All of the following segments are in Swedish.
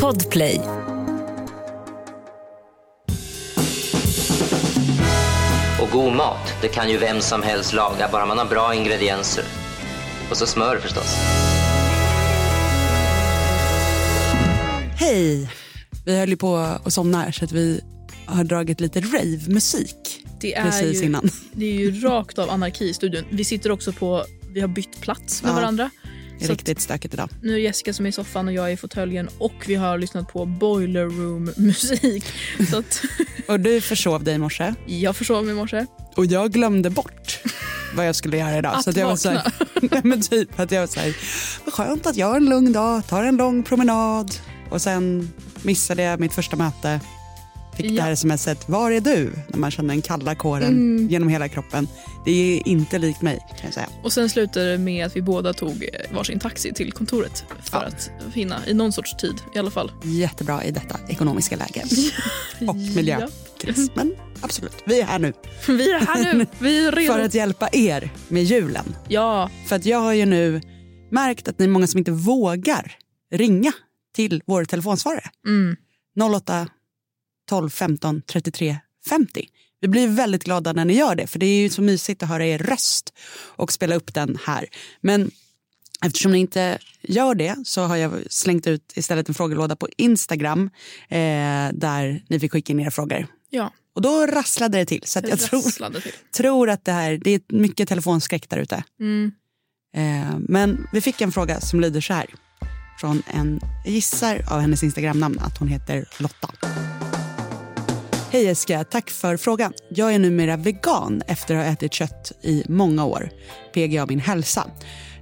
Podplay. Och god mat, det kan ju vem som helst laga, bara man har bra ingredienser. Och så smör förstås. Hej! Vi höll ju på att somna här så att vi har dragit lite rave-musik Det är, precis ju, innan. det är ju rakt av anarki i studion. Vi sitter också på, vi har bytt plats med Ja. varandra. Är Så riktigt stökigt idag. nu är Jessica som är i soffan och jag är i fåtöljen och vi har lyssnat på boiler room musik. Så att Och du försov dig i morse jag försov mig i morse. och jag glömde bort vad jag skulle göra idag. Att så att jag var så här, nej, men typ att jag var så här, vad skönt att jag har en lugn dag, tar en lång promenad och sen missade jag mitt första möte. Fick det Ja. här smset, var är du? När man känner den kalla kåren Mm. genom hela kroppen. Det är inte likt mig kan jag säga. Och sen slutade det med att vi båda tog eh, varsin taxi till kontoret för Ja. att hinna i någon sorts tid i alla fall. Jättebra i detta ekonomiska läge. Och Ja. miljökris. Men absolut, vi är här nu Vi är här nu, vi är redo. för att hjälpa er med julen. Ja, För att jag har ju nu märkt att ni är många som inte vågar ringa till vår telefonsvarare. mm. 08 12 15 33 50. Vi blir väldigt glada när ni gör det för det är ju så mysigt att höra er röst och spela upp den här. Men eftersom ni inte gör det så har jag slängt ut istället en frågelåda på Instagram eh, där ni fick skicka in era frågor. ja. Och då rasslade det till. Så att jag tror, till. tror att det här, det är mycket telefonskräck där ute. Mm. Eh, men vi fick en fråga som lyder så här. Från en, gissar av hennes Instagramnamn att hon heter Lotta. Hej Jessica, tack för frågan. Jag är numera vegan efter att ha ätit kött i många år. PGA min hälsa.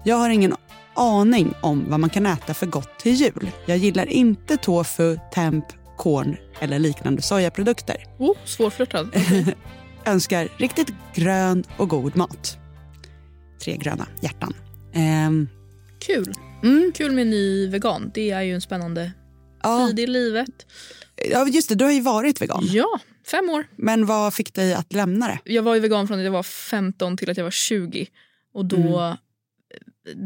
Jag har ingen aning om vad man kan äta för gott till jul. Jag gillar inte tofu, temp, korn eller liknande sojaprodukter. Oh, svårflörtad. Önskar riktigt grön och god mat. Tre gröna hjärtan. Ehm, Kul. Mm. Kul med ny vegan. Det är ju en spännande Ja, tid i livet. ja, just det. Du har ju varit vegan. Ja, fem år. Men vad fick dig att lämna det? Jag var ju vegan från att jag var 15 till att jag var 20. Och då... Mm.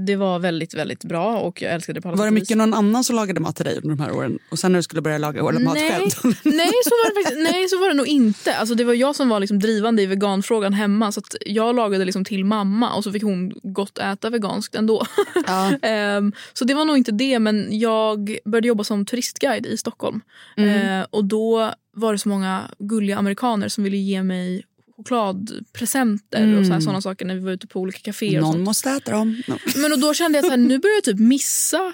Det var väldigt, väldigt bra och jag älskade det på alla Var det mycket någon annan som lagade mat till dig under de här åren? Och sen när du skulle börja laga mat Nej. själv? Nej så, var det faktiskt, nej, så var det nog inte. Alltså, det var jag som var liksom drivande i veganfrågan hemma. Så jag lagade liksom till mamma och så fick hon gott äta veganskt ändå. ja. Ehm, så det var nog inte det, men jag började jobba som turistguide i Stockholm. Mm. Eh, och då var det så många gulliga amerikaner som ville ge mig chokladpresenter och så här, såna saker när vi var ute på olika kaféer. och Någon måste äta dem. No. Men och då kände jag här, nu börjar jag typ missa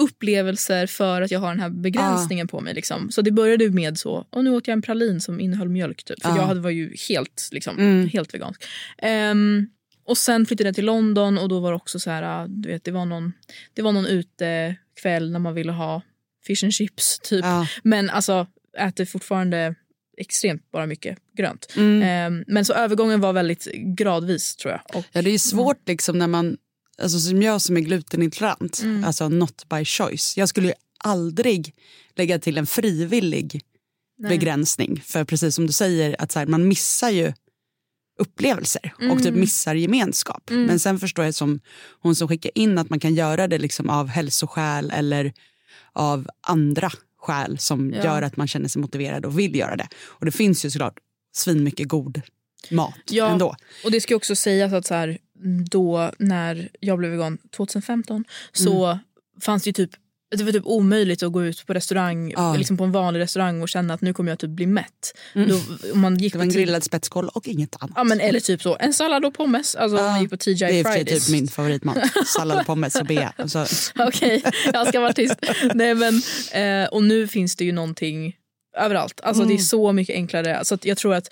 upplevelser för att jag har den här begränsningen på mig. Liksom. Så det började med så, och nu åt jag en pralin som innehöll mjölk. Typ, för Ja. jag hade, var ju helt, liksom, Mm. helt vegansk. Ehm, och sen flyttade jag till London och då var det också så här, du vet, det var någon, det var någon utekväll när man ville ha fish and chips typ. Ja. Men alltså äter fortfarande extremt bara mycket grönt. Mm. Ehm, men så övergången var väldigt gradvis tror jag. Och, ja, det är svårt liksom när man, alltså som jag som är glutenintolerant, Mm. alltså not by choice. Jag skulle ju aldrig lägga till en frivillig nej. begränsning. För precis som du säger, att så här, man missar ju upplevelser och typ Mm. missar gemenskap. Mm. Men sen förstår jag som hon som skickar in att man kan göra det liksom av hälsoskäl eller av andra skäl som Ja. gör att man känner sig motiverad och vill göra det. Och det finns ju såklart svin mycket god mat Ja. ändå. Och det ska också sägas att så här, då när jag blev vegan 2015 så Mm. fanns det ju typ det var typ omöjligt att gå ut på restaurang, Ja. liksom på en vanlig restaurang och känna att nu kommer jag typ bli mätt. Mm. Då, om man gick Det var en grillad spetskål och inget annat. Ja, men, eller typ så, en sallad och pommes. Alltså Ja, man gick på TGI det är och Fridays. typ min favoritmat. Sallad, pommes och bea. Alltså, Okej, jag ska vara tyst. Nej, men, eh, och nu finns det ju någonting överallt. Alltså, Det är Mm. så mycket enklare. Så jag tror att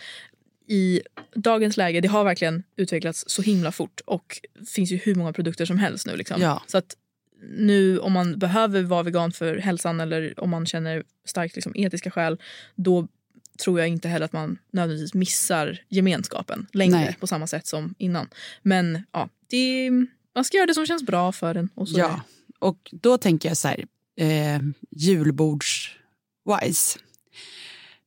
i dagens läge, det har verkligen utvecklats så himla fort och finns ju hur många produkter som helst nu. Liksom. Ja. Så att nu om man behöver vara vegan för hälsan eller om man känner starkt liksom, etiska skäl, då tror jag inte heller att man nödvändigtvis missar gemenskapen längre Nej. på samma sätt som innan. Men ja, det, man ska göra det som känns bra för en. Och så Ja, och då tänker jag så här, eh, julbords-wise.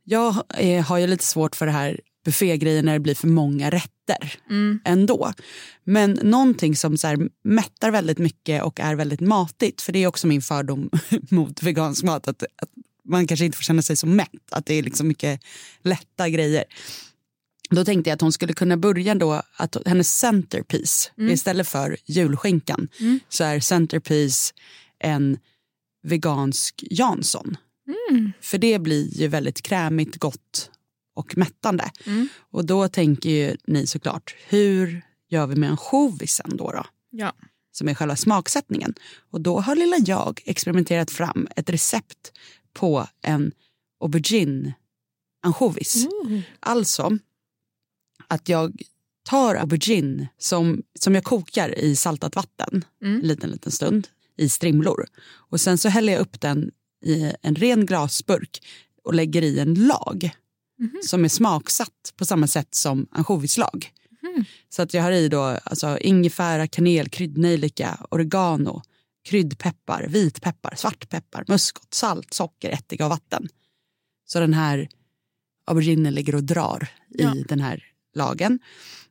Jag eh, har ju lite svårt för det här buffégrejen när det blir för många rätter. Fetter ändå. Men någonting som så här mättar väldigt mycket och är väldigt matigt, för det är också min fördom mot vegansk mat, att, att man kanske inte får känna sig så mätt, att det är liksom mycket lätta grejer. Då tänkte jag att hon skulle kunna börja då, att hennes centerpiece, istället för julskinkan, så är centerpiece en vegansk Jansson. För det blir ju väldigt krämigt, gott och mättande. Och då tänker ju ni såklart, hur gör vi med ansjovisen då? då? Ja. Som är själva smaksättningen. Och då har lilla jag experimenterat fram ett recept på en aubergine ansjovis. Alltså att jag tar aubergine som, som jag kokar i saltat vatten en liten, liten stund i strimlor. Och sen så häller jag upp den i en ren glasburk och lägger i en lag som är smaksatt på samma sätt som ansjovislag. Så att jag har i då alltså, ingefära, kanel, kryddnejlika, oregano, kryddpeppar, vitpeppar, svartpeppar, muskot, salt, socker, ättika och vatten. Så den här auberginen ligger och drar i Ja. den här lagen.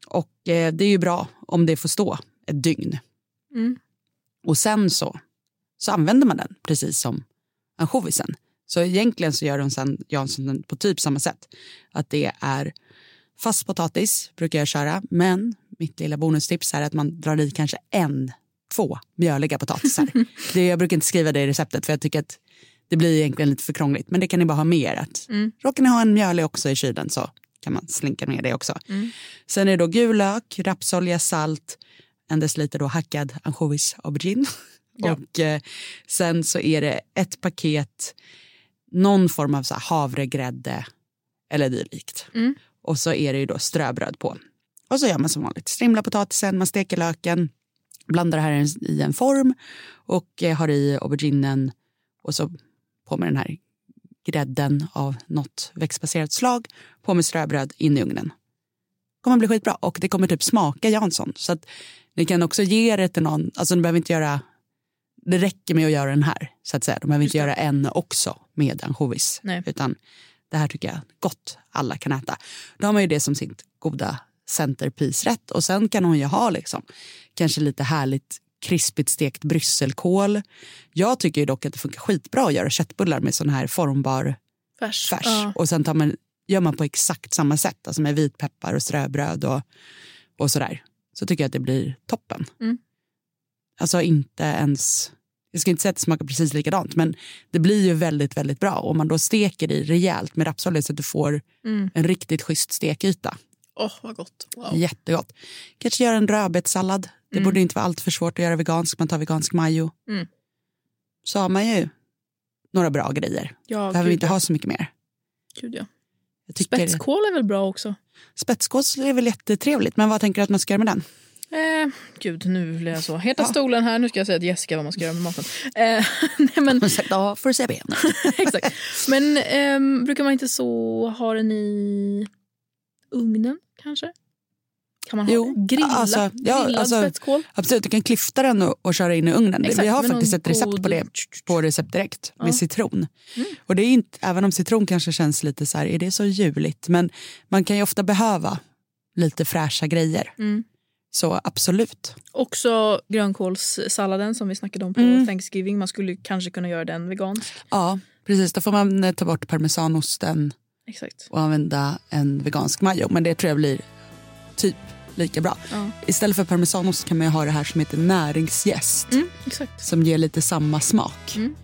Och eh, det är ju bra om det får stå ett dygn. Mm. Och sen så, så använder man den precis som ansjovisen. Så egentligen så gör de sen Jansson på typ samma sätt. Att det är fast potatis brukar jag köra. Men mitt lilla bonustips är att man drar i kanske en, två mjöliga potatisar. det, jag brukar inte skriva det i receptet för jag tycker att det blir egentligen lite för krångligt. Men det kan ni bara ha med er. Att Råkar ni ha en mjölig också i kylen så kan man slinka ner det också. Sen är det då gul lök, rapsolja, salt, en deciliter då hackad ansjovis aubergine. Ja. Och eh, sen så är det ett paket, någon form av så havregrädde eller dylikt. Mm. Och så är det ju då ströbröd på. Och så gör man som vanligt. Strimlar potatisen, man steker löken, blandar det här i en- form och eh, har i auberginen och så på med den här grädden av något växtbaserat slag, på med ströbröd, in i ugnen. kommer bli skitbra och det kommer typ smaka Jansson. Så att ni kan också ge det till någon, alltså ni behöver inte göra, det räcker med att göra den här så att säga. De behöver inte göra en också med ansjovis. Utan det här tycker jag gott alla kan äta. Då har man ju det som sitt goda centerpiece-rätt och sen kan hon ju ha liksom kanske lite härligt krispigt stekt brysselkål. Jag tycker ju dock att det funkar skitbra att göra köttbullar med sån här formbar Färs. färs. Ja. Och sen tar man, gör man på exakt samma sätt, alltså med vitpeppar och ströbröd och, och sådär. Så tycker jag att det blir toppen. Mm. Alltså inte ens, jag ska inte säga att det smakar precis likadant, men det blir ju väldigt, väldigt bra. Om man då steker i rejält med rapsolja så att du får Mm. en riktigt schysst stekyta. Åh, vad gott. Wow. Jättegott. Kanske göra en rödbetssallad. Det Mm. borde inte vara allt för svårt att göra vegansk. Man tar vegansk majo. Mm. Så har man ju några bra grejer. Ja, Behöver vi inte ja. ha så mycket mer. Gud, ja. Spetskål är väl bra också? Spetskås är väl jättetrevligt, men vad tänker du att man ska göra med den? Eh, gud, nu blir jag så. Heta Ja. stolen här. Nu ska jag säga till Jessica vad man ska göra med maten. Eh, nej, men, Ja, får du säga ben. exakt. Men ehm, brukar man inte så ha den i ugnen kanske? Kan man ha Jo, grilla, alltså, ja, grillad alltså, spetskål? Absolut, du kan klyfta den och, och köra in i ugnen. Exakt, vi har med faktiskt ett recept god- på det på Recept Direkt med Ja. citron. Mm. Och det är inte, även om citron kanske känns lite så här, är det så juligt? Men man kan ju ofta behöva lite fräscha grejer. Mm. Så absolut. Också grönkålssalladen som vi snackade om på Mm. Thanksgiving. Man skulle kanske kunna göra den vegansk. Ja, precis. Då får man eh, ta bort parmesaноsten Exakt. och använda en vegansk majo. Men det tror jag blir typ lika bra. Ja. Istället för parmesanost kan man ju ha det här som heter näringsjäst. Mm, som ger lite samma smak. Mm.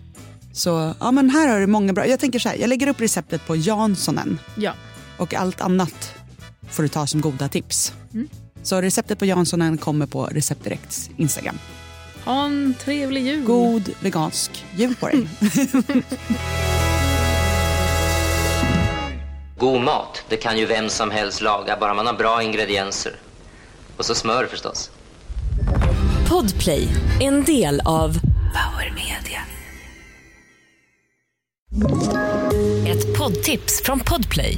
Så ja, men här har du många bra. Jag tänker så här, jag lägger upp receptet på Janssonen Ja. och allt annat får du ta som goda tips. Mm. Så receptet på Janssonen kommer på Recept Direkts Instagram. Ha en trevlig jul. God vegansk jul på dig. God mat, det kan ju vem som helst laga, bara man har bra ingredienser. Och så smör förstås. Podplay, en del av Power Media. Ett poddtips från Podplay.